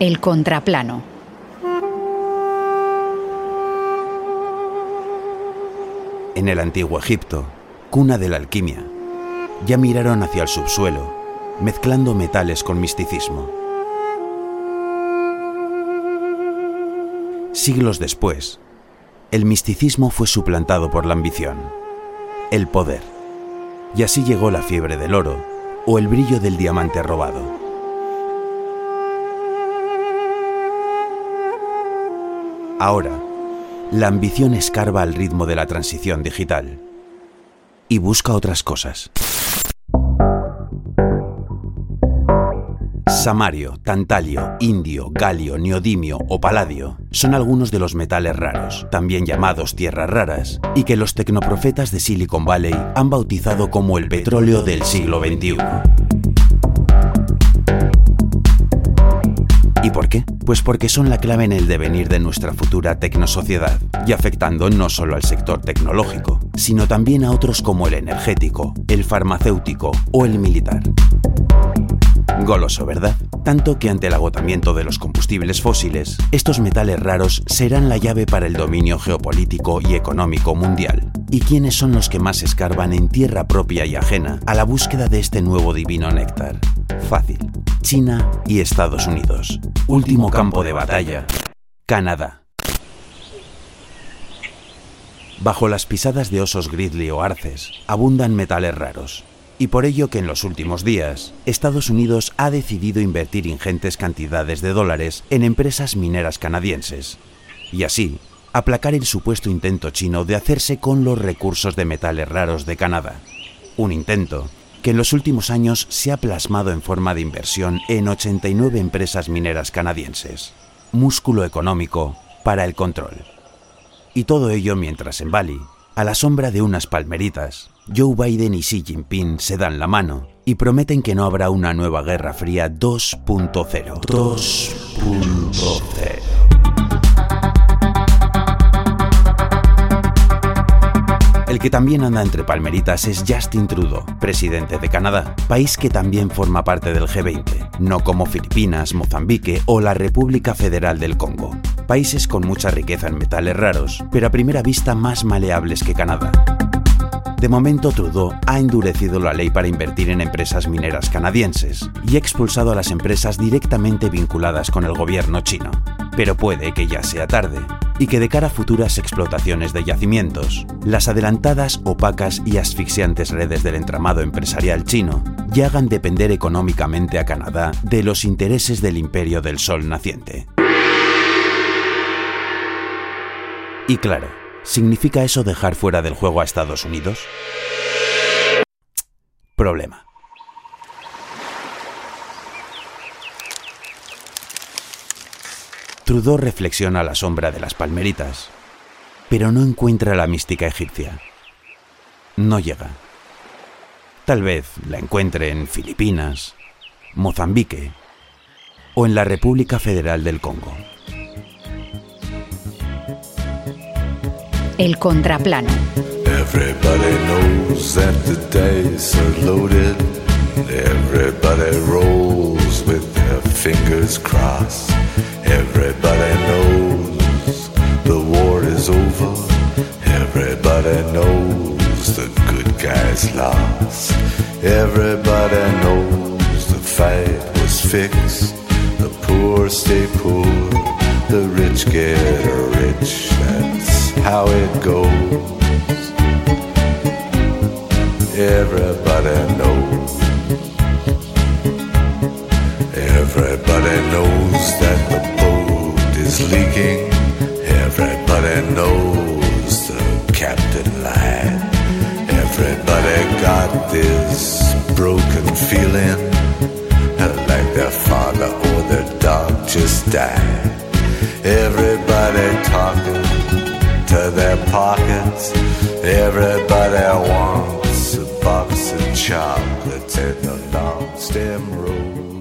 El contraplano. En el antiguo Egipto, cuna de la alquimia, ya miraron hacia el subsuelo, mezclando metales con misticismo. Siglos después, el misticismo fue suplantado por la ambición, el poder, y así llegó la fiebre del oro o el brillo del diamante robado. Ahora, la ambición escarba al ritmo de la transición digital y busca otras cosas. Samario, tantalio, indio, galio, neodimio o paladio son algunos de los metales raros, también llamados tierras raras, y que los tecnoprofetas de Silicon Valley han bautizado como el petróleo del siglo XXI. ¿Y por qué? Pues porque son la clave en el devenir de nuestra futura tecnosociedad, y afectando no solo al sector tecnológico, sino también a otros como el energético, el farmacéutico o el militar. Goloso, ¿verdad? Tanto que ante el agotamiento de los combustibles fósiles, estos metales raros serán la llave para el dominio geopolítico y económico mundial. ¿Y quiénes son los que más escarban en tierra propia y ajena a la búsqueda de este nuevo divino néctar? Fácil. China y Estados Unidos. Último campo de batalla. Canadá. Bajo las pisadas de osos grizzly o arces, abundan metales raros, y por ello que en los últimos días Estados Unidos ha decidido invertir ingentes cantidades de dólares en empresas mineras canadienses y así aplacar el supuesto intento chino de hacerse con los recursos de metales raros de Canadá. Un intento que en los últimos años se ha plasmado en forma de inversión en 89 empresas mineras canadienses. Músculo económico para el control. Y todo ello mientras en Bali, a la sombra de unas palmeritas, Joe Biden y Xi Jinping se dan la mano y prometen que no habrá una nueva Guerra Fría 2.0. que también anda entre palmeritas es Justin Trudeau, presidente de Canadá, país que también forma parte del G20, no como Filipinas, Mozambique o la República Federal del Congo. Países con mucha riqueza en metales raros, pero a primera vista más maleables que Canadá. De momento, Trudeau ha endurecido la ley para invertir en empresas mineras canadienses y ha expulsado a las empresas directamente vinculadas con el gobierno chino. Pero puede que ya sea tarde y que de cara a futuras explotaciones de yacimientos, las adelantadas, opacas y asfixiantes redes del entramado empresarial chino ya hagan depender económicamente a Canadá de los intereses del imperio del sol naciente. Y claro, ¿Significa eso dejar fuera del juego a Estados Unidos? Problema. Trudeau reflexiona a la sombra de las palmeritas, pero no encuentra la mística egipcia. No llega. Tal vez la encuentre en Filipinas, Mozambique o en la República Federal del Congo. El contraplano. Everybody knows that the dice are loaded. Everybody rolls with their fingers crossed. Everybody knows the war is over. Everybody knows the good guys lost. Everybody knows the fight was fixed. The poor stay poor. The rich get rich. That's how it goes. Everybody knows. Everybody knows that the is leaking. Everybody knows the captain lied. Everybody got this broken feeling like their father or their dog just died. Everybody talking to their pockets. Everybody wants a box of chocolates and a long stem rose.